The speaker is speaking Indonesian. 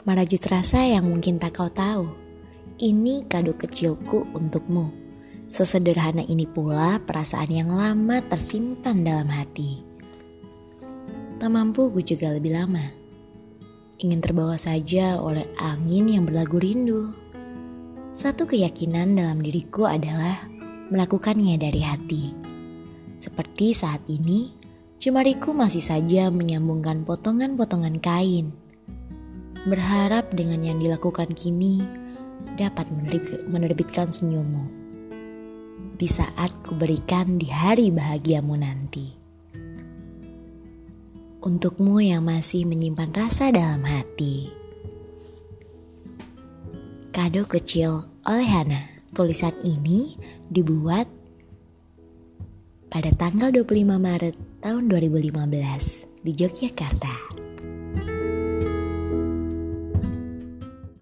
Merajut rasa yang mungkin tak kau tahu. Ini kado kecilku untukmu. Sesederhana ini pula perasaan yang lama tersimpan dalam hati. Tak mampu ku juga lebih lama. Ingin terbawa saja oleh angin yang berlagu rindu. Satu keyakinan dalam diriku adalah melakukannya dari hati. Seperti saat ini, jemariku masih saja menyambungkan potongan-potongan kain Berharap dengan yang dilakukan kini dapat menerbitkan senyummu di saat kuberikan di hari bahagiamu nanti. Untukmu yang masih menyimpan rasa dalam hati. Kado kecil oleh Hana. Tulisan ini dibuat pada tanggal 25 Maret tahun 2015 di Yogyakarta.